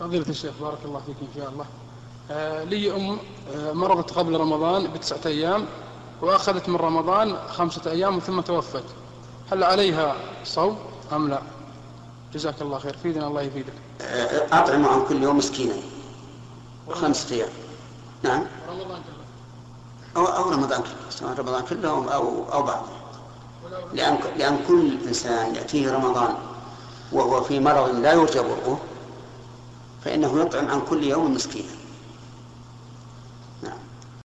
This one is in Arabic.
فضيلة الشيخ بارك الله فيك إن شاء الله. آه لي أم آه مرضت قبل رمضان بتسعة أيام وأخذت من رمضان خمسة أيام ثم توفت. هل عليها صوم أم لا؟ جزاك الله خير فيدنا الله يفيدك. آه، أطعم عن كل يوم مسكينين خمسة أيام. نعم. رمضان أو, أو رمضان كله. سواء رمضان كله أو أو بعضه. لأن لأن كل إنسان يأتيه رمضان وهو في مرض لا يرجى برؤه فإنه يطعم عن كل يوم مسكينا. نعم.